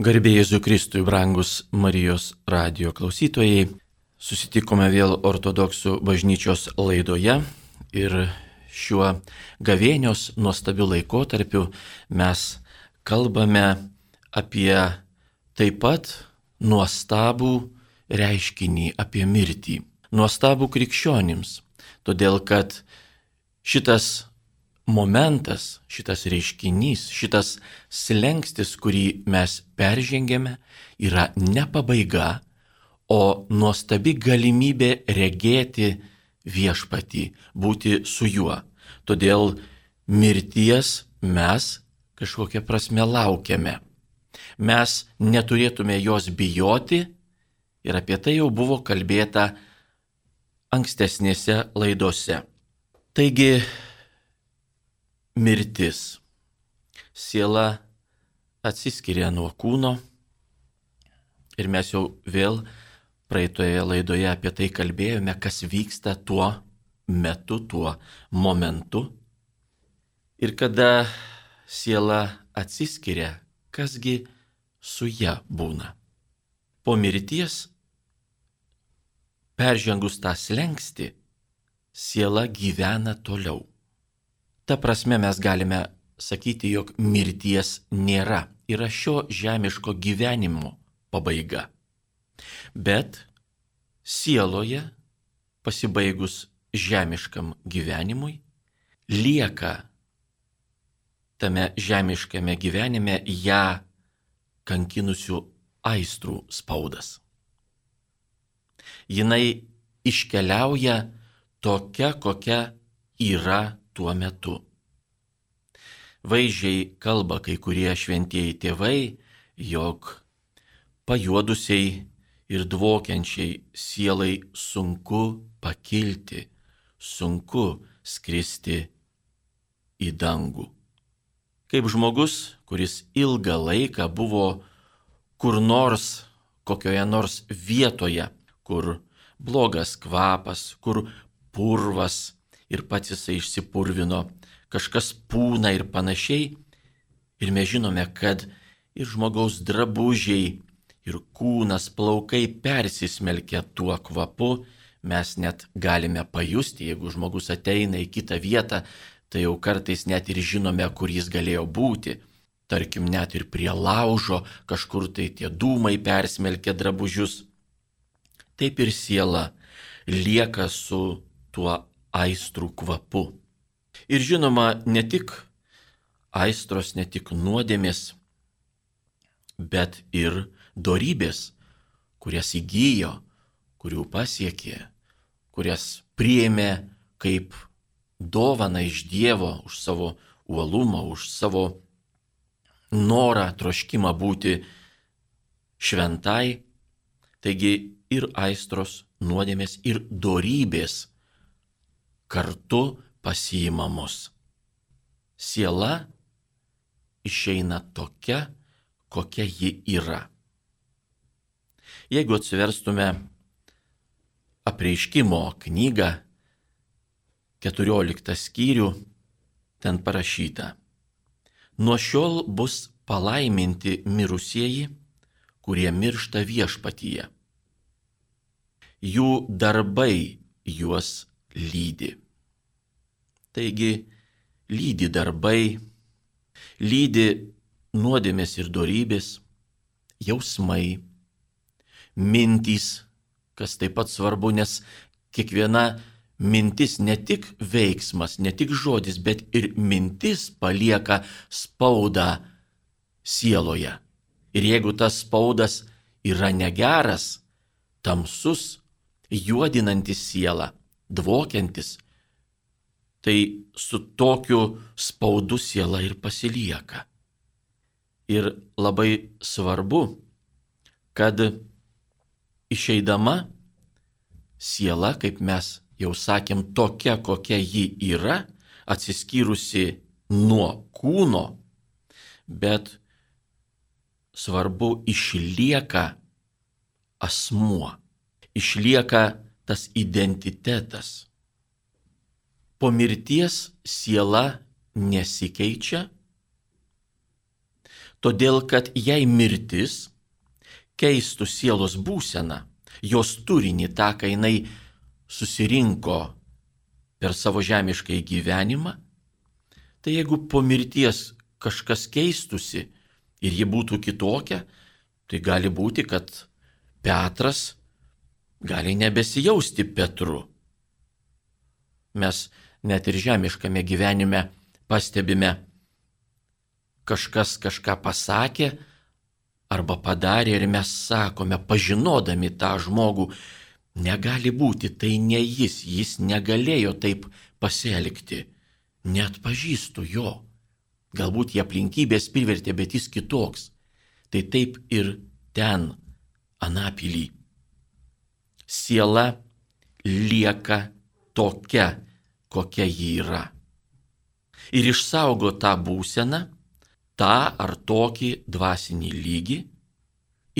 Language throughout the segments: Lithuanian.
Garbėjai Jėzui Kristui, brangus Marijos radio klausytojai, susitikome vėl ortodoksų bažnyčios laidoje ir šiuo gavėnios nuostabiu laikotarpiu mes kalbame apie taip pat nuostabų reiškinį, apie mirtį. Nuostabų krikščionims, todėl kad šitas momentas, šitas reiškinys, šitas slengstis, kurį mes peržengėme, yra ne pabaiga, o nuostabi galimybė regėti viešpatį, būti su juo. Todėl mirties mes kažkokią prasme laukiame. Mes neturėtume jos bijoti ir apie tai jau buvo kalbėta ankstesnėse laidose. Taigi mirtis. Siela atsiskiria nuo kūno ir mes jau vėl praeitoje laidoje apie tai kalbėjome, kas vyksta tuo metu, tuo momentu. Ir kada siela atsiskiria, kasgi su ja būna. Po mirties, peržengus tą slengsti, siela gyvena toliau. Ta prasme mes galime sakyti, jog mirties nėra. Yra šio žemiško gyvenimo pabaiga. Bet sieloje, pasibaigus žemiškam gyvenimui, lieka tame žemiškame gyvenime ją kankinusių aistrų spaudas. Jinai iškeliauja tokia, kokia yra tuo metu. Vaizdžiai kalba kai kurie šventieji tėvai, jog pajuodusiai ir dvokiančiai sielai sunku pakilti, sunku skristi į dangų. Kaip žmogus, kuris ilgą laiką buvo kur nors, kokioje nors vietoje, kur blogas kvapas, kur purvas, ir pats jisai išsipurvino, kažkas pūna ir panašiai. Ir mes žinome, kad ir žmogaus drabužiai, ir kūnas, plaukai persismelkia tuo kvapu, mes net galime pajusti, jeigu žmogus ateina į kitą vietą, tai jau kartais net ir žinome, kur jis galėjo būti. Tarkim, net ir prie laužo kažkur tai tie dūmai persmelkia drabužius. Taip ir siela lieka su tuo aistrų kvapu. Ir žinoma, ne tik aistros, ne tik nuodėmės, bet ir darybės, kurias įgyjo, kurių pasiekė, kurias priėmė kaip dovana iš Dievo už savo uolumą, už savo norą, troškimą būti šventai. Taigi ir aistros, nuodėmės, ir darybės kartu pasiimamos. Siela išeina tokia, kokia ji yra. Jeigu atsiverstume apreiškimo knygą, 14 skyrių, ten parašyta. Nuo šiol bus palaiminti mirusieji, kurie miršta viešpatyje. Jų darbai juos lydi. Taigi lydi darbai, lydi nuodėmės ir darybės, jausmai, mintys, kas taip pat svarbu, nes kiekviena mintis ne tik veiksmas, ne tik žodis, bet ir mintis palieka spaudą sieloje. Ir jeigu tas spaudas yra negeras, tamsus, juodinantis sielą, dvokiantis, tai su tokiu spaudu siela ir pasilieka. Ir labai svarbu, kad išeidama siela, kaip mes jau sakėm, tokia, kokia ji yra, atsiskyrusi nuo kūno, bet svarbu išlieka asmuo, išlieka tas identitetas. Po mirties siela nesikeičia, Todėl, kad jei mirtis keistų sielos būseną, jos turinį, tą, ką jinai susirinko per savo žemišką gyvenimą, tai jeigu po mirties kažkas keistusi ir ji būtų kitokia, tai gali būti, kad Petras gali nebesijausti Petru. Mes net ir žemiškame gyvenime pastebime, kažkas kažką pasakė arba padarė ir mes sakome, pažinodami tą žmogų, negali būti, tai ne jis, jis negalėjo taip pasielgti, net pažįstu jo. Galbūt jie aplinkybės privertė, bet jis kitoks. Tai taip ir ten, anapilį. Siela lieka tokia, kokia ji yra. Ir išsaugo tą būseną, tą ar tokį dvasinį lygį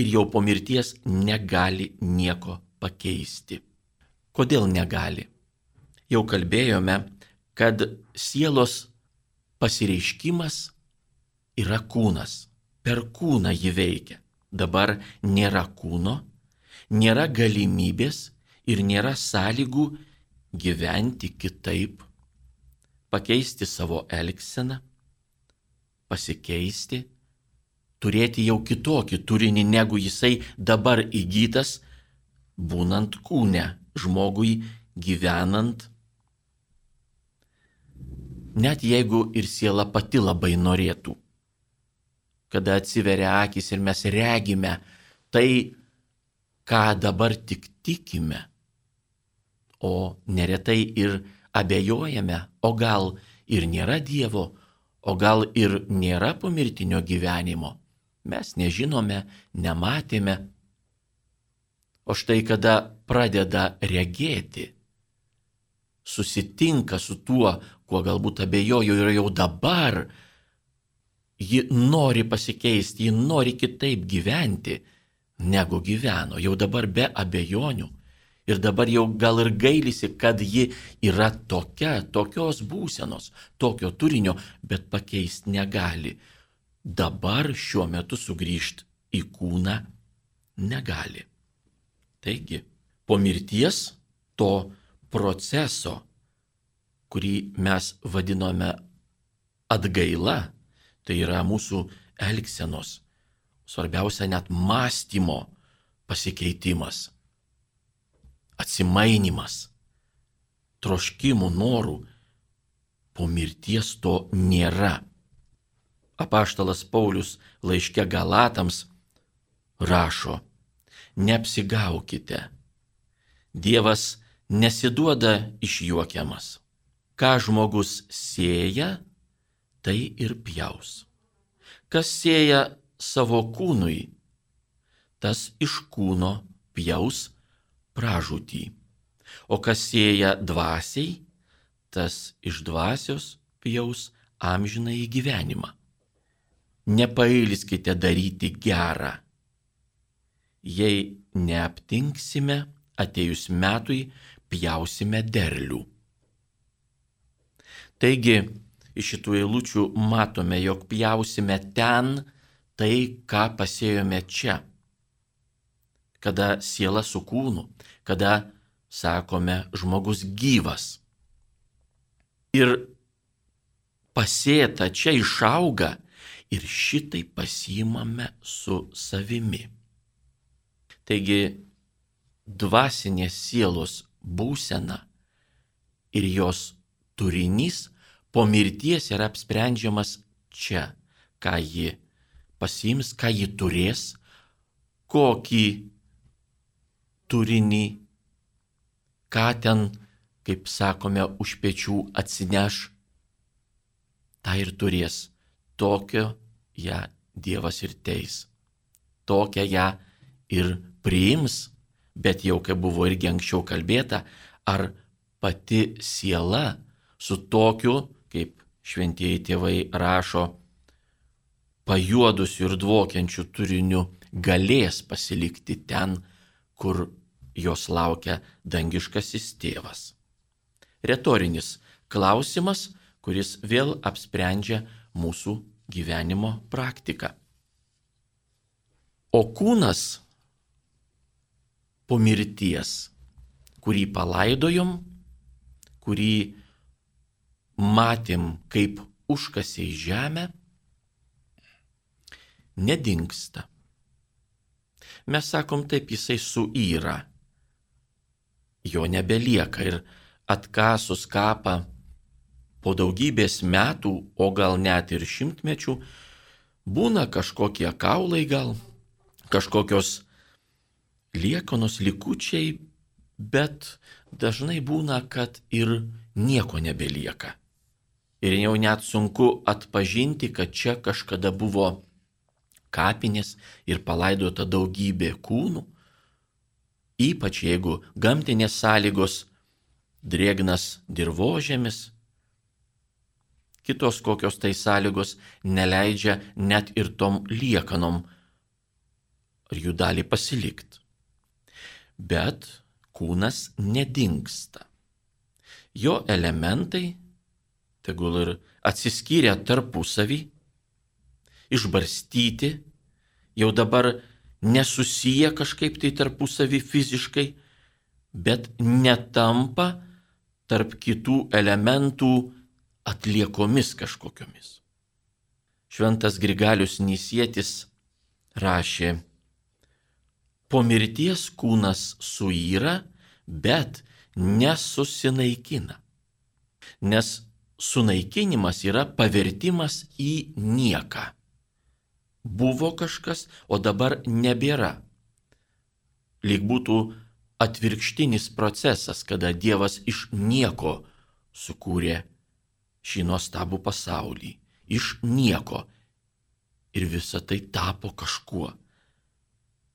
ir jau po mirties negali nieko pakeisti. Kodėl negali? Jau kalbėjome, kad sielos pasireiškimas yra kūnas. Per kūną jį veikia. Dabar nėra kūno, nėra galimybės ir nėra sąlygų gyventi kitaip, pakeisti savo elgseną, pasikeisti, turėti jau kitokį turinį, negu jisai dabar įgytas, būnant kūne, žmogui gyvenant net jeigu ir siela pati labai norėtų. Kada atsiveria akis ir mes regime tai, ką dabar tik tikime, o neretai ir abejojame, o gal ir nėra Dievo, o gal ir nėra pomirtinio gyvenimo. Mes nežinome, nematėme. O štai kada pradeda regėti, susitinka su tuo, kuo galbūt abejoju ir jau dabar, ji nori pasikeisti, ji nori kitaip gyventi, negu gyveno, jau dabar be abejonių. Ir dabar jau gal ir gailisi, kad ji yra tokia, tokios būsenos, tokio turinio, bet pakeisti negali. Dabar šiuo metu sugrįžti į kūną negali. Taigi, po mirties to proceso, kurį mes vadinome atgaila, tai yra mūsų elgsenos, svarbiausia net mąstymo pasikeitimas, atsimainimas, troškimų, norų, po mirties to nėra. Apaštalas Paulius laiške Galatams rašo, neapsigaukite. Dievas nesiduoda išjuokiamas. Ką žmogus sėja, tai ir pjaus. Kas sėja savo kūnui, tas iš kūno pjaus pražūtį. O kas sėja dvasiai, tas iš dvasios pjaus amžiną į gyvenimą. Nepailskite daryti gerą. Jei neaptinksime, atėjus metui pjausime derlių. Taigi, iš šitų eilučių matome, jog pjausime ten tai, ką pasėjome čia. Kada siela su kūnu, kada, sakome, žmogus gyvas. Ir pasėta čia išauga ir šitai pasimame su savimi. Taigi, dvasinės sielos būsena ir jos turinys po mirties yra apsprendžiamas čia, ką ji pasims, ką ji turės, kokį turinį, ką ten, kaip sakome, už pečių atsineš, tą ir turės. Tokio ją Dievas ir teis. Tokią ją ir priims bet jau kaip buvo irgi anksčiau kalbėta, ar pati siela su tokiu, kaip šventieji tėvai rašo, pajuodusiu ir dvokiančiu turiniu galės pasilikti ten, kur jos laukia dangiškasis tėvas. Retorinis klausimas, kuris vėl apsprendžia mūsų gyvenimo praktiką. O kūnas po mirties, kurį palaidojom, kurį matėm kaip užkasė į žemę, nedingsta. Mes sakom taip, jisai suyra. Jo nebelieka ir atkasus kapą po daugybės metų, o gal net ir šimtmečių, būna kažkokie kaulai gal, kažkokios liekanos likučiai, bet dažnai būna, kad ir nieko nebelieka. Ir jau net sunku atpažinti, kad čia kažkada buvo kapinės ir palaidota daugybė kūnų, ypač jeigu gamtinės sąlygos, drėgnas dirbožėmis, kitos kokios tai sąlygos neleidžia net ir tom liekanom ar jų dalį pasilikti. Bet kūnas nedingsta. Jo elementai, tegul ir atsiskyrę tarpusavį, išbarstyti, jau dabar nesusiję kažkaip tai tarpusavį fiziškai, bet netampa tarp kitų elementų atliekomis kažkokiomis. Šventas Grigalius Nysietis rašė, po mirties kūnas suyra, bet nesusinaikina. Nes sunaikinimas yra pavertimas į nieką buvo kažkas, o dabar nebėra. Lyg būtų atvirkštinis procesas, kada Dievas iš nieko sukūrė šį nuostabų pasaulį. Iš nieko. Ir visa tai tapo kažkuo.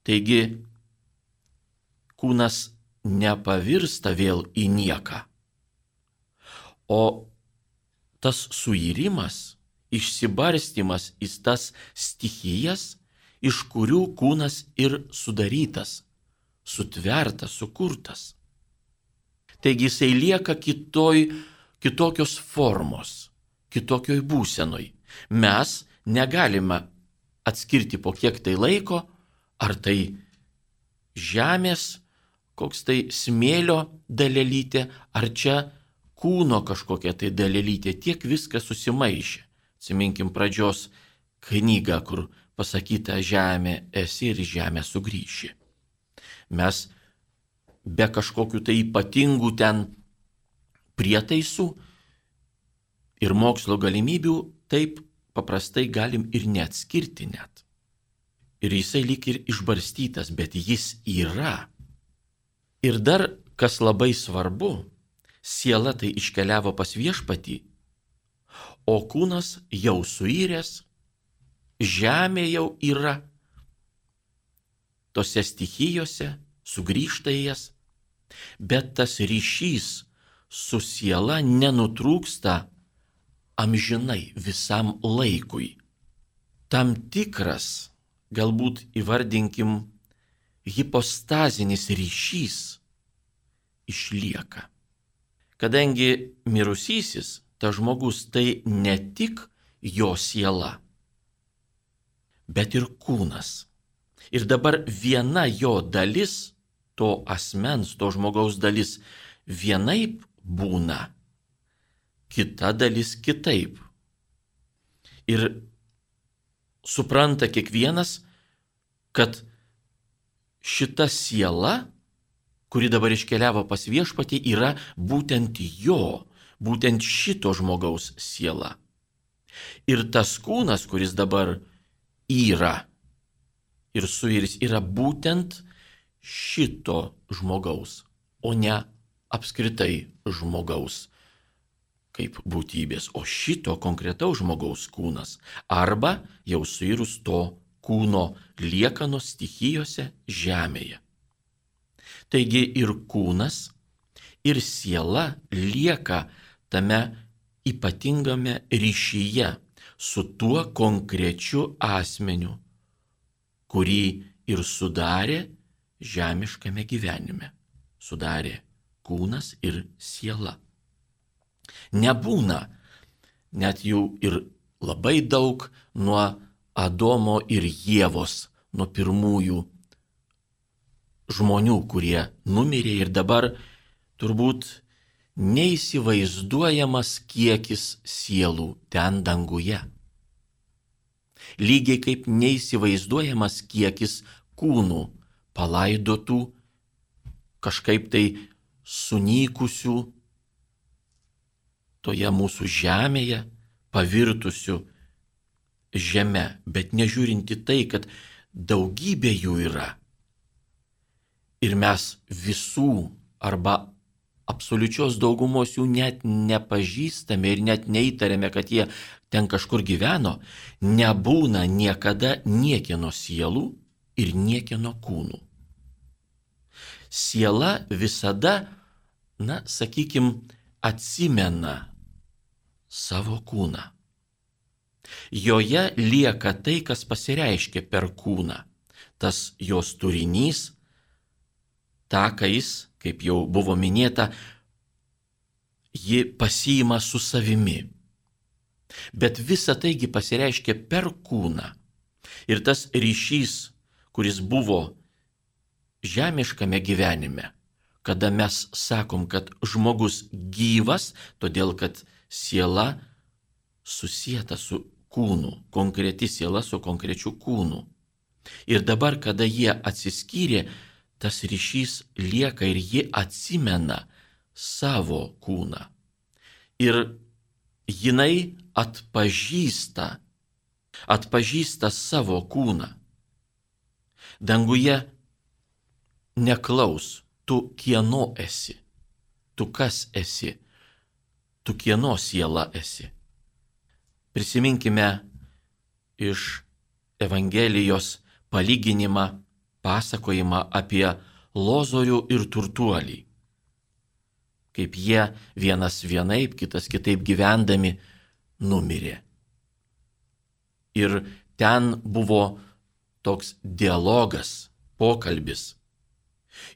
Taigi, kūnas nepavirsta vėl į nieką. O tas suirimas išsibarstimas į tas stichijas, iš kurių kūnas ir sudarytas, sutvertas, sukurtas. Taigi jisai lieka kitoj, kitokios formos, kitokioj būsenoj. Mes negalime atskirti po kiek tai laiko, ar tai žemės, koks tai smėlio dalelytė, ar čia kūno kažkokia tai dalelytė, tiek viskas susimaišė. Atsiminkim pradžios knygą, kur pasakyta žemė esi ir žemė sugrįši. Mes be kažkokių tai ypatingų ten prietaisų ir mokslo galimybių taip paprastai galim ir neatskirti net. Ir jisai lyg ir išbarstytas, bet jis yra. Ir dar, kas labai svarbu, siela tai iškeliavo pas viešpatį o kūnas jau suyręs, žemė jau yra tose stichijose, sugrįžta į jas, bet tas ryšys su siela nenutrūksta amžinai visam laikui. Tam tikras, galbūt įvardinkim, hipostazinis ryšys išlieka. Kadangi mirusysis tas žmogus tai ne tik jo siela, bet ir kūnas. Ir dabar viena jo dalis, to asmens, to žmogaus dalis, vienaip būna, kita dalis kitaip. Ir supranta kiekvienas, kad šita siela, kuri dabar iškeliavo pas viešpatį, yra būtent jo, būtent šito žmogaus siela. Ir tas kūnas, kuris dabar yra ir suiris, yra būtent šito žmogaus, o ne apskritai žmogaus kaip būtybės, o šito konkretaus žmogaus kūnas arba jau suirus to kūno liekanos stichijose žemėje. Taigi ir kūnas, ir siela lieka tame ypatingame ryšyje su tuo konkrečiu asmeniu, kurį ir sudarė žemiškame gyvenime. Sudarė kūnas ir siela. Nebūna net jų ir labai daug nuo Adomo ir Jėvos nuo pirmųjų žmonių, kurie numirė ir dabar turbūt neįsivaizduojamas kiekis sielų ten danguje. Lygiai kaip neįsivaizduojamas kiekis kūnų palaidotų, kažkaip tai sunykusių toje mūsų žemėje, pavirtusių žemę, bet nežiūrinti tai, kad daugybė jų yra. Ir mes visų arba absoliučios daugumos jų net nepažįstame ir net neįtarėme, kad jie ten kažkur gyveno, nebūna niekada niekieno sielų ir niekieno kūnų. Siela visada, na, sakykim, atsimena savo kūną. Joje lieka tai, kas pasireiškia per kūną. Tas jos turinys, takais, kaip jau buvo minėta, ji pasiima su savimi. Bet visa taigi pasireiškia per kūną. Ir tas ryšys, kuris buvo žemiškame gyvenime, kada mes sakom, kad žmogus gyvas, todėl kad siela susijęta su kūnu, konkreti siela su konkrečiu kūnu. Ir dabar, kada jie atsiskyrė, tas ryšys lieka ir ji atsimena savo kūną. Ir jinai atpažįsta, atpažįsta savo kūną. Danguje neklaus, tu kieno esi, tu kas esi, tu kieno siela esi. Prisiminkime iš Evangelijos palyginimą, pasakojimą apie lozorių ir turtuolį. Kaip jie vienas vienaip, kitas kitaip gyvendami numirė. Ir ten buvo toks dialogas, pokalbis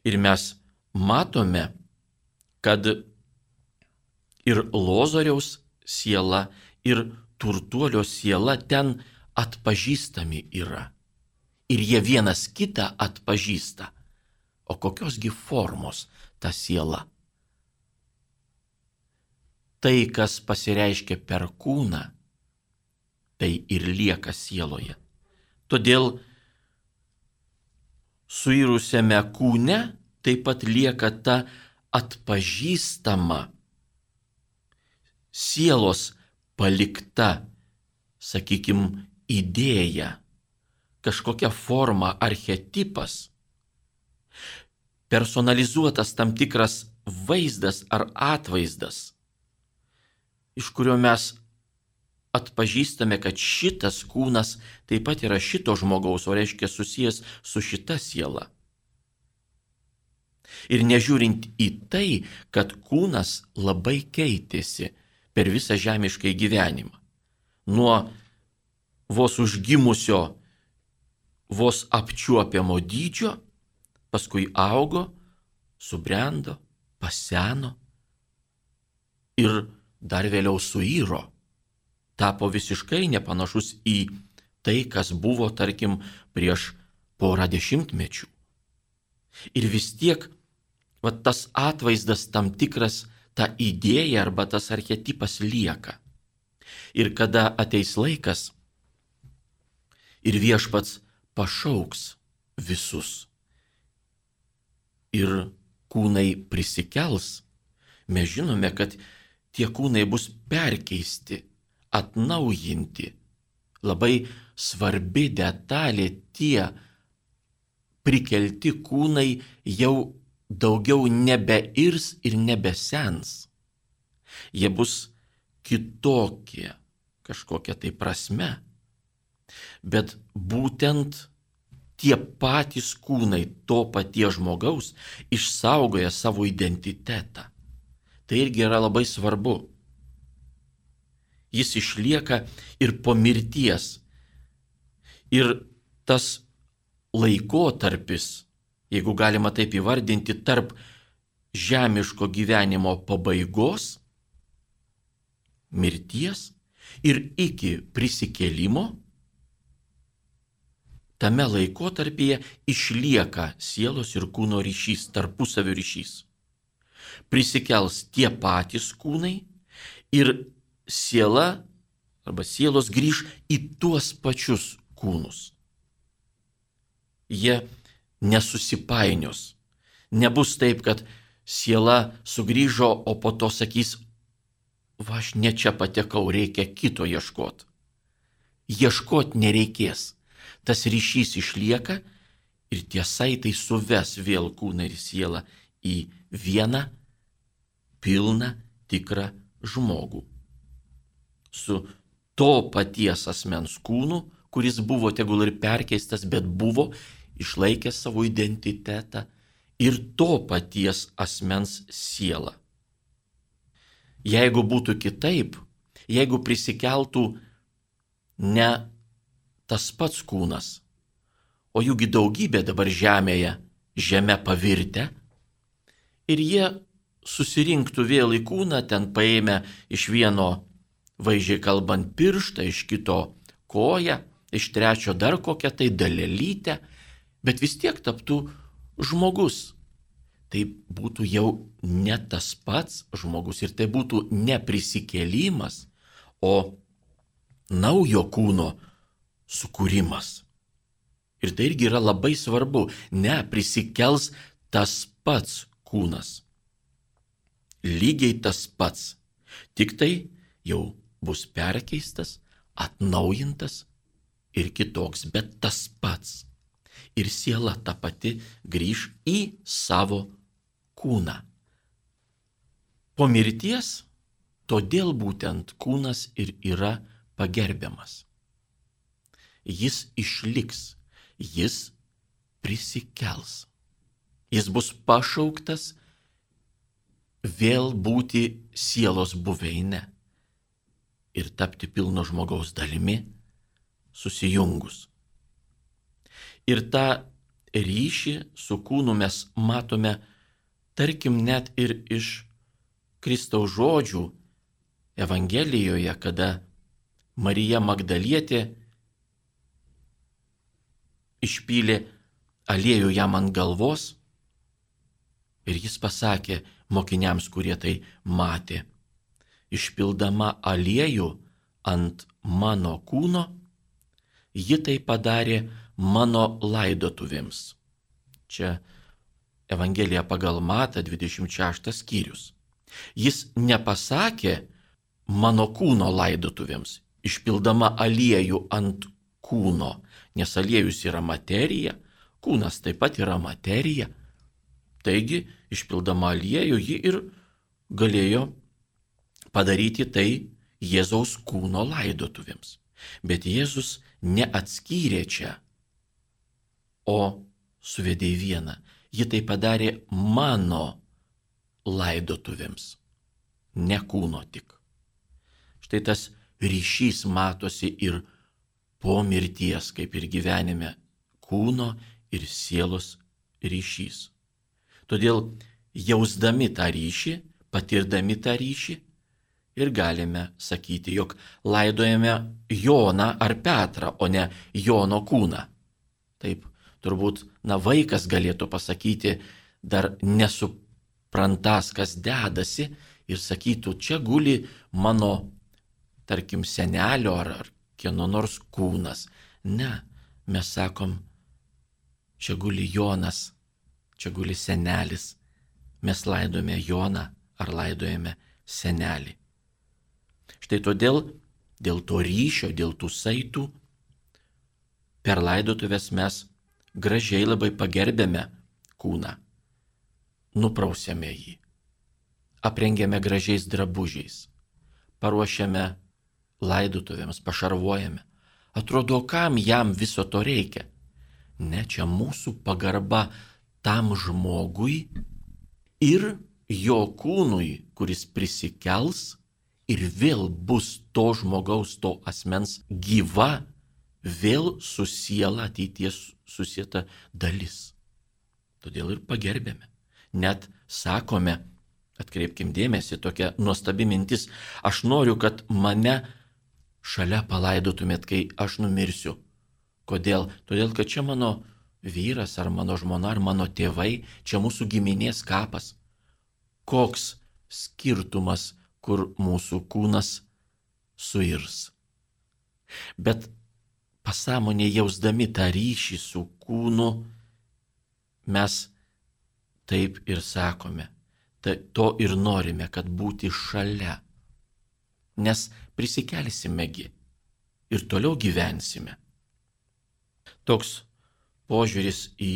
Ir mes matome, kad ir Lozoriaus siela, ir turtuolio siela ten atpažįstami yra. Ir jie vienas kitą atpažįsta. O kokiosgi formos ta siela? Tai, kas pasireiškia per kūną, tai ir lieka sieloje. Todėl suirusiame kūne taip pat lieka ta atpažįstama sielos palikta, sakykime, idėja, kažkokia forma, archetipas, personalizuotas tam tikras vaizdas ar atvaizdas, iš kurio mes atpažįstame, kad šitas kūnas taip pat yra šito žmogaus, o reiškia susijęs su šita siela. Ir nežiūrint į tai, kad kūnas labai keitėsi per visą žemiškai gyvenimą. Nuo vos užgimusio, vos apčiuopiamo dydžio, paskui augo, subrendo, paseno ir dar vėliau suiro tapo visiškai nepanašus į tai, kas buvo, tarkim, prieš porą dešimtmečių. Ir vis tiek, va, tas atvaizdas tam tikras, ta idėja arba tas archetipas lieka. Ir kada ateis laikas ir viešpats pašauks visus ir kūnai prisikels, mes žinome, kad tie kūnai bus perkeisti atnaujinti. Labai svarbi detalė tie prikelti kūnai jau daugiau nebeirs ir nebesens. Jie bus kitokie kažkokia tai prasme. Bet būtent tie patys kūnai to paties žmogaus išsaugoja savo identitetą. Tai irgi yra labai svarbu jis išlieka ir po mirties. Ir tas laikotarpis, jeigu galima taip įvardinti, tarp žemiško gyvenimo pabaigos, mirties ir iki prisikėlimo, tame laikotarpyje išlieka sielos ir kūno ryšys, tarpusavio ryšys. Prisikels tie patys kūnai ir siela arba sielos grįž į tuos pačius kūnus. Jie nesusipainios. Nebus taip, kad siela sugrįžo, o po to sakys, va aš ne čia patekau, reikia kito ieškoti. Ieškoti nereikės. Tas ryšys išlieka ir tie saitai suves vėl kūną ir sielą į vieną pilną tikrą žmogų. Su to paties asmens kūnu, kuris buvo tegul ir perkeistas, bet buvo išlaikęs savo identitetą ir to paties asmens sielą. Jeigu būtų kitaip, jeigu prisikeltų ne tas pats kūnas, o jūgi daugybė dabar žemėje, žemė pavirtę, ir jie susirinktų vėl į kūną, ten paėmę iš vieno, vaizdžiai kalbant, pirštą, iš kito koją, iš trečio dar kokią tai dalelytę, bet vis tiek taptų žmogus. Tai būtų jau ne tas pats žmogus ir tai būtų ne prisikėlimas, o naujo kūno sukūrimas. Ir tai irgi yra labai svarbu. Ne prisikels tas pats kūnas. Lygiai tas pats. Tik tai jau bus perkeistas, atnaujintas ir kitoks, bet tas pats ir siela ta pati grįž į savo kūną. Po mirties todėl būtent kūnas ir yra pagerbiamas. Jis išliks, jis prisikels. Jis bus pašauktas vėl būti sielos buveinė ir tapti pilno žmogaus dalimi susijungus. Ir tą ryšį su kūnu mes matome, tarkim, net ir iš Kristaus žodžių Evangelijoje, kada Marija Magdalietė išpylė aliejų jam ant galvos ir jis pasakė mokiniams, kurie tai matė, išpildama aliejų ant mano kūno, ji tai padarė mano laidotuvėms. Čia Evangelija pagal Mata 26 skyrius. Jis nepasakė mano kūno laidotuvėms, išpildama aliejų ant kūno, nes aliejus yra materija, kūnas taip pat yra materija. Taigi, išpildama aliejų, ji ir galėjo padaryti tai Jėzaus kūno laidotuvėms. Bet Jėzus neatskyrė čia o suvedė į vieną. Ji tai padarė mano laidotuvėms, ne kūno tik. Štai tas ryšys matosi ir po mirties, kaip ir gyvenime, kūno ir sielos ryšys. Todėl jausdami tą ryšį, patirdami tą ryšį, ir galime sakyti, jog laidojame Joną ar Petrą, o ne Jono kūną. Taip, turbūt, na, vaikas galėtų pasakyti, dar nesuprantas, kas dedasi ir sakytų, čia guli mano, tarkim, senelio ar, ar kieno nors kūnas. Ne, mes sakom, čia guli Jonas, čia guli senelis. Mes laidojame Joną ar laidojame senelį. Štai todėl, dėl to ryšio, dėl tų saitų, per laidotuvės mes gražiai labai pagerbėme kūną, nuprausėme jį, aprengėme gražiais drabužiais, paruošėme laidutuvėms, pašarvojame. Atrodo, kam jam viso to reikia? Ne čia mūsų pagarba tam žmogui ir jo kūnui, kuris prisikels ir vėl bus to žmogaus, to asmens gyva vėl su siela ateities susieta dalis. Todėl ir pagerbėme. Net sakome, atkreipkim dėmesį, tokia nuostabi mintis, aš noriu, kad mane šalia palaidotumėt, kai aš numirsiu. Kodėl? Todėl, kad čia mano vyras ar mano žmona ar mano tėvai, čia mūsų giminės kapas. Koks skirtumas, kur mūsų kūnas suirs. Bet pasąmonė jausdami tą ryšį su kūnu, mes taip ir sakome. Ta, to ir norime, kad būti šalia. Nes prisikelsimegi ir toliau gyvensime. Toks požiūris į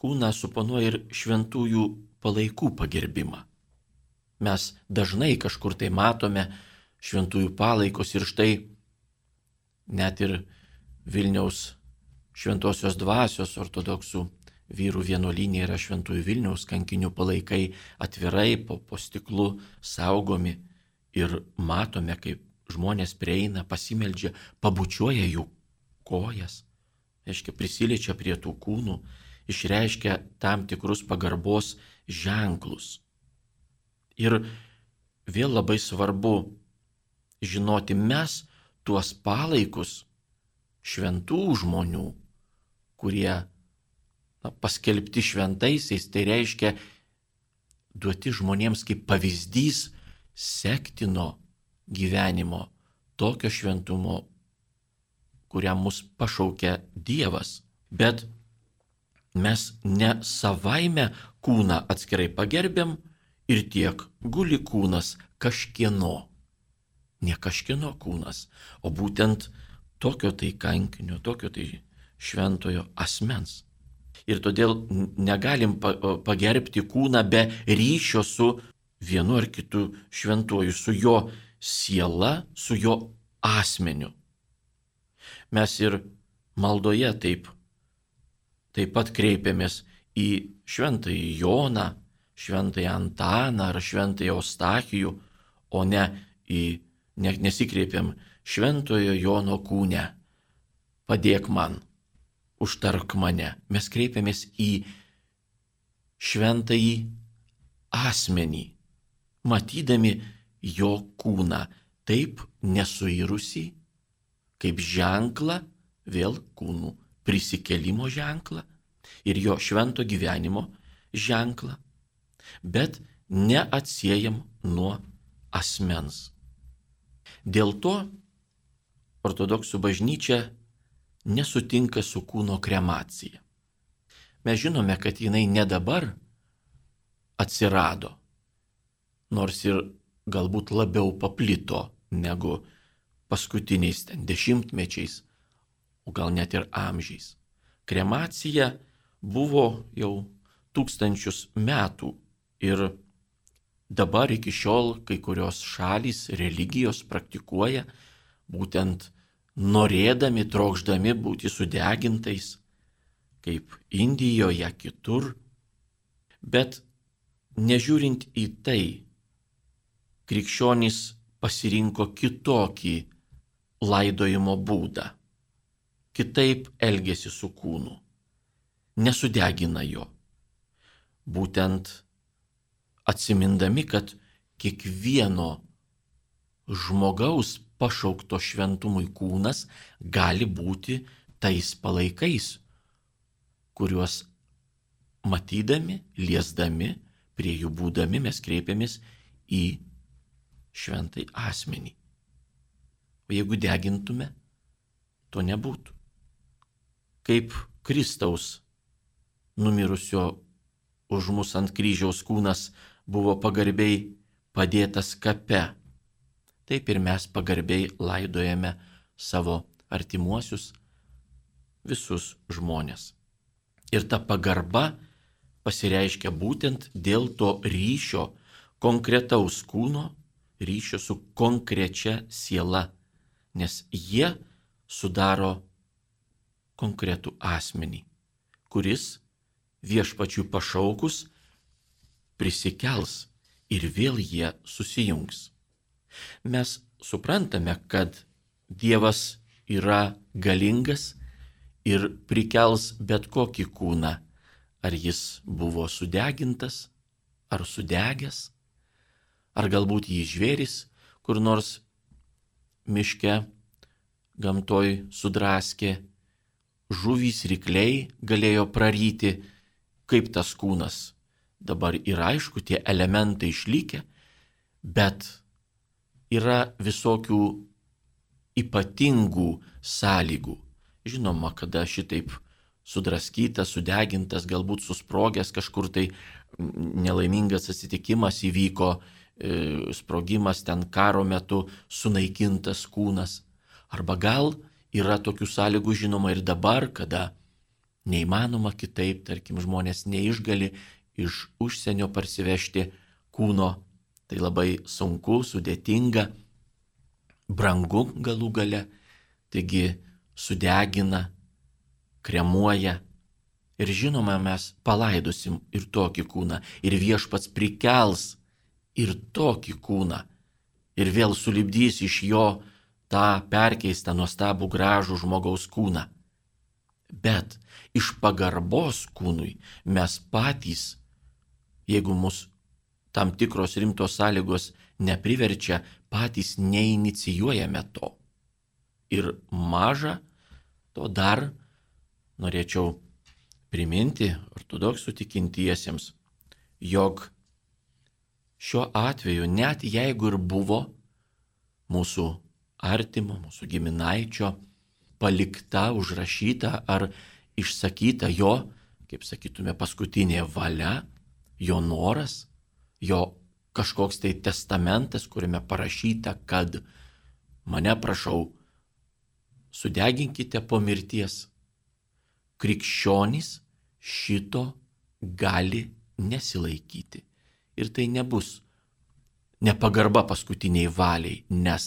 kūną suponuoja ir šventųjų palaikų pagerbimą. Mes dažnai kažkur tai matome šventųjų palaikus ir štai net ir Vilniaus šventosios dvasios ortodoksų vyrų vienuolynė yra šventųjų Vilniaus kankinių palaikai atvirai po, po stiklu saugomi ir matome, kaip žmonės prieina, pasimeldžia, pabučiuoja jų kojas, reiškia prisiliečia prie tų kūnų, išreiškia tam tikrus pagarbos ženklus. Ir vėl labai svarbu žinoti, mes tuos palaikus šventų žmonių, kurie na, paskelbti šventaisiais, tai reiškia duoti žmonėms kaip pavyzdys sektino gyvenimo, tokio šventumo, kuriam mus pašaukia Dievas. Bet mes ne savaime kūną atskirai pagerbėm ir tiek guli kūnas kažkieno. Ne kažkieno kūnas, o būtent tokio tai kankinio, tokio tai šventojo asmens. Ir todėl negalim pagerbti kūną be ryšio su vienu ar kitu šventuoju, su jo siela, su jo asmeniu mes ir maldoje taip, taip pat kreipiamės į šventąjį Joną, šventąjį Antaną ar šventąjį Ostachijų, o ne į, ne, nesikreipiam šventojo Jono kūne. Padėk man, užtark mane. Mes kreipiamės į šventąjį asmenį, matydami jo kūną, taip nesuirusi, kaip ženklą, vėl kūnų prisikelimo ženklą ir jo švento gyvenimo ženklą, bet neatsiejam nuo asmens. Dėl to ortodoksų bažnyčia nesutinka su kūno kremacija. Mes žinome, kad jinai ne dabar atsirado, nors ir galbūt labiau paplito negu paskutiniais ten dešimtmečiais, o gal net ir amžiais. Kremacija buvo jau tūkstančius metų ir dabar iki šiol kai kurios šalys religijos praktikuoja būtent norėdami, trokšdami būti sudegintais, kaip Indijoje, kitur. Bet nežiūrint į tai, krikščionys pasirinko kitokį laidojimo būdą. Kitaip elgesi su kūnu. Nesudegina jo. Būtent atsimindami, kad kiekvieno žmogaus pašaukto šventumui kūnas gali būti tais palaikais, kuriuos matydami, liesdami, prie jų būdami mes kreipiamės į šventai asmenį. O jeigu degintume, to nebūtų. Kaip Kristaus numirusio už mus ant kryžiaus kūnas buvo pagarbiai padėtas kape, taip ir mes pagarbiai laidojame savo artimuosius visus žmonės. Ir ta pagarba pasireiškia būtent dėl to ryšio konkretaus kūno, ryšio su konkrečia siela nes jie sudaro konkretų asmenį, kuris viešpačių pašaukus prisikels ir vėl jie susijungs. Mes suprantame, kad Dievas yra galingas ir prikels bet kokį kūną, ar jis buvo sudegintas, ar sudegęs, ar galbūt jį žvėris kur nors miške, gamtoj sudraskė, žuvys rykliai galėjo praryti, kaip tas kūnas. Dabar yra aišku, tie elementai išlikę, bet yra visokių ypatingų sąlygų. Žinoma, kada šitaip sudraskytas, sudegintas, galbūt susprogęs kažkur tai nelaimingas atsitikimas įvyko, sprogimas ten karo metu, sunaikintas kūnas. Arba gal yra tokių sąlygų žinoma ir dabar, kada neįmanoma kitaip, tarkim, žmonės neišgali iš užsienio parsivežti kūno, tai labai sunku, sudėtinga, brangu galų gale, taigi sudegina, kremuoja. Ir žinoma, mes palaidosim ir tokį kūną, ir viešpats prikels ir tokį kūną, ir vėl sulibdys iš jo tą perkeistą nuostabų gražų žmogaus kūną. Bet iš pagarbos kūnui mes patys, jeigu mus tam tikros rimtos sąlygos nepriverčia, patys neinicijuojame to. Ir maža to dar norėčiau priminti ortodoksų tikintiesiems, jog šiuo atveju net jeigu ir buvo mūsų artimo, mūsų giminaičio palikta, užrašyta ar išsakyta jo, kaip sakytume, paskutinė valia, jo noras, jo kažkoks tai testamentas, kuriame parašyta, kad mane prašau, sudeginkite po mirties. Krikščionys šito gali nesilaikyti. Ir tai nebus nepagarba paskutiniai valiai, nes,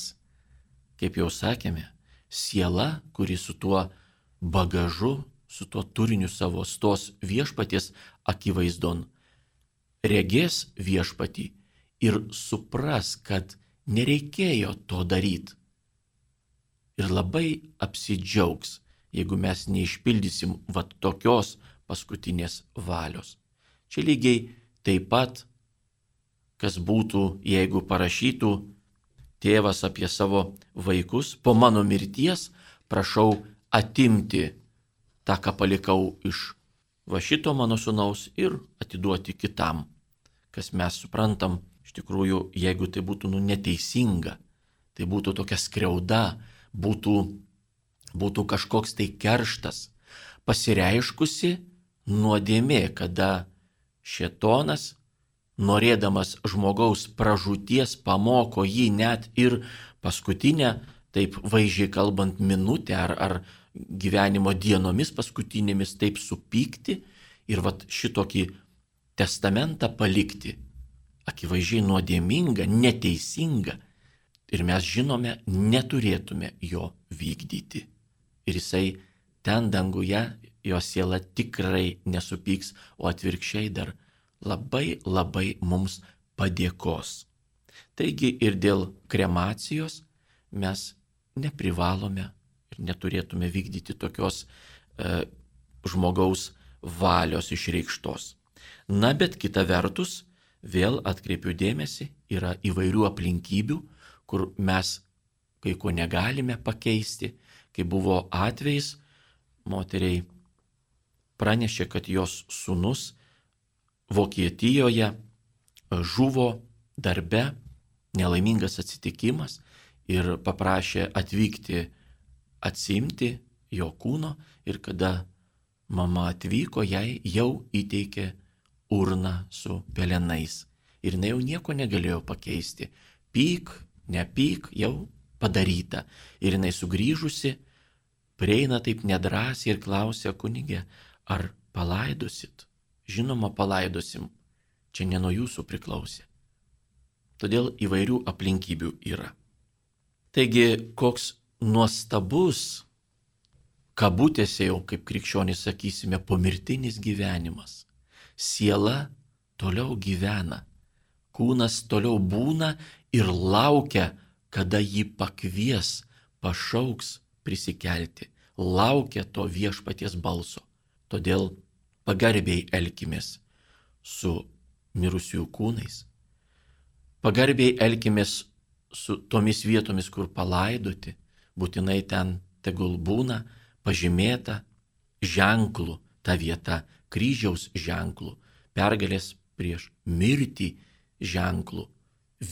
kaip jau sakėme, siela, kuri su tuo bagažu, su tuo turiniu savo stos viešpaties akivaizdon, regės viešpatį ir supras, kad nereikėjo to daryti. Ir labai apsidžiaugs, jeigu mes neišpildysim va tokios paskutinės valios. Čia lygiai taip pat, kas būtų, jeigu parašytų tėvas apie savo vaikus, po mano mirties prašau atimti tą, ką palikau iš va šito mano sunaus ir atiduoti kitam, kas mes suprantam Iš tikrųjų, jeigu tai būtų nu, neteisinga, tai būtų tokia skriauda, būtų, būtų kažkoks tai kerštas, pasireiškusi nuodėmė, kada šetonas, norėdamas žmogaus pražūties, pamoko jį net ir paskutinę, taip vaizdžiai kalbant, minutę ar, ar gyvenimo dienomis paskutinėmis taip supykti ir vat šitokį testamentą palikti akivaizdžiai nuodėminga, neteisinga ir mes žinome, neturėtume jo vykdyti. Ir jisai ten danguje, jo siela tikrai nesupyks, o atvirkščiai dar labai labai mums padėkos. Taigi ir dėl kremacijos mes neprivalome ir neturėtume vykdyti tokios e, žmogaus valios išreikštos. Na bet kita vertus, vėl atkreipiu dėmesį, yra įvairių aplinkybių, kur mes kai ko negalime pakeisti, kai buvo atvejs, moteriai pranešė, kad jos sunus Vokietijoje žuvo darbe, nelaimingas atsitikimas ir paprašė atvykti atsimti jo kūno ir kada mama atvyko, jai jau įteikė urną su pelenais. Ir jinai jau nieko negalėjo pakeisti. Pyk, nepyk, jau padaryta. Ir jinai sugrįžusi, prieina taip nedrasiai ir klausia kunigė, ar palaidosit? Žinoma, palaidosim. Čia ne nuo jūsų priklausė. Todėl įvairių aplinkybių yra. Taigi, koks nuostabus, kabutėse jau kaip krikščionys sakysime, pomirtinis gyvenimas siela toliau gyvena, kūnas toliau būna ir laukia, kada jį pakvies, pašauks prisikelti, laukia to viešpaties balso. Todėl pagarbiai elkimės su mirusiųjų kūnais, pagarbiai elkimės su tomis vietomis, kur palaidoti, būtinai ten tegul būna pažymėta ženklu, ta vieta kryžiaus ženklu, pergalės prieš mirtį ženklu,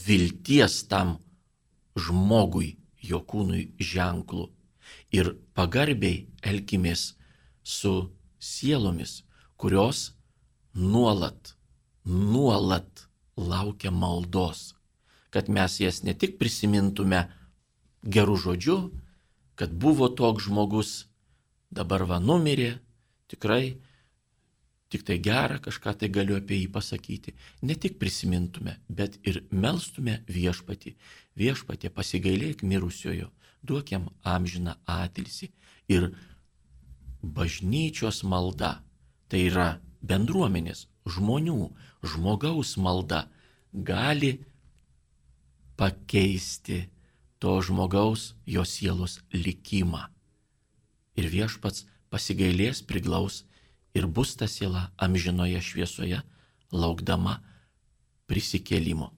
vilties tam žmogui, jo kūnui ženklu. Ir pagarbiai elkimės su sielomis, kurios nuolat, nuolat laukia maldos, kad mes jas ne tik prisimintume gerų žodžių, kad buvo toks žmogus, dabar va numirė, tikrai tik tai gerą kažką tai galiu apie jį pasakyti. Ne tik prisimintume, bet ir melstume viešpatį. Viešpatė pasigailėk mirusiojo, duok jam amžiną atilsi. Ir bažnyčios malda, tai yra bendruomenės, žmonių, žmogaus malda gali pakeisti to žmogaus, jo sielos likimą. Ir viešpats pasigailės, priglaus ir bus ta siela amžinoje šviesoje, laukdama prisikėlimo.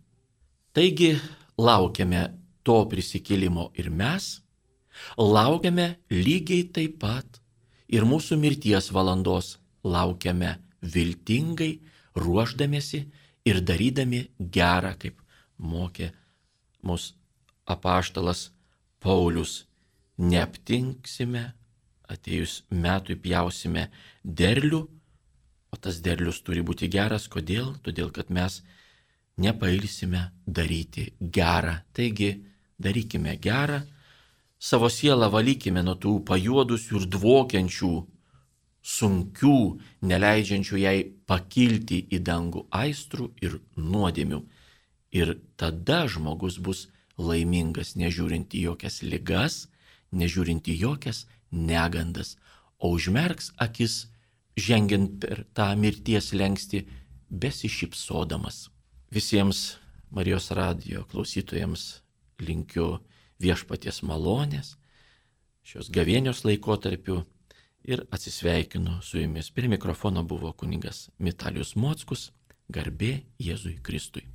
Taigi laukiame to prisikėlimo ir mes, laukiame lygiai taip pat ir mūsų mirties valandos laukiame viltingai, ruoždamėsi ir darydami gerą, kaip mokė mus apaštalas Paulius. Neaptinksime, atėjus metui pjausime derlių, o tas derlius turi būti geras. Kodėl? Todėl, kad mes nepailsime daryti gerą. Taigi, darykime gerą, savo sielą valykime nuo tų pajuodusių ir dvokiančių, sunkių, neleidžiančių jai pakilti į dangų aistrų ir nuodėmių. Ir tada žmogus bus laimingas, nežiūrint į jokias ligas, nežiūrint į jokias negandas, o užmerks akis, žengiant per tą mirties lengsti, besišypsodamas. Visiems Marijos radijo klausytojams linkiu viešpaties malonės šios gavėnios laikotarpiu ir atsisveikinu su jumis. Prie mikrofono buvo kuningas Mitalius Mockus, garbė Jėzui Kristui.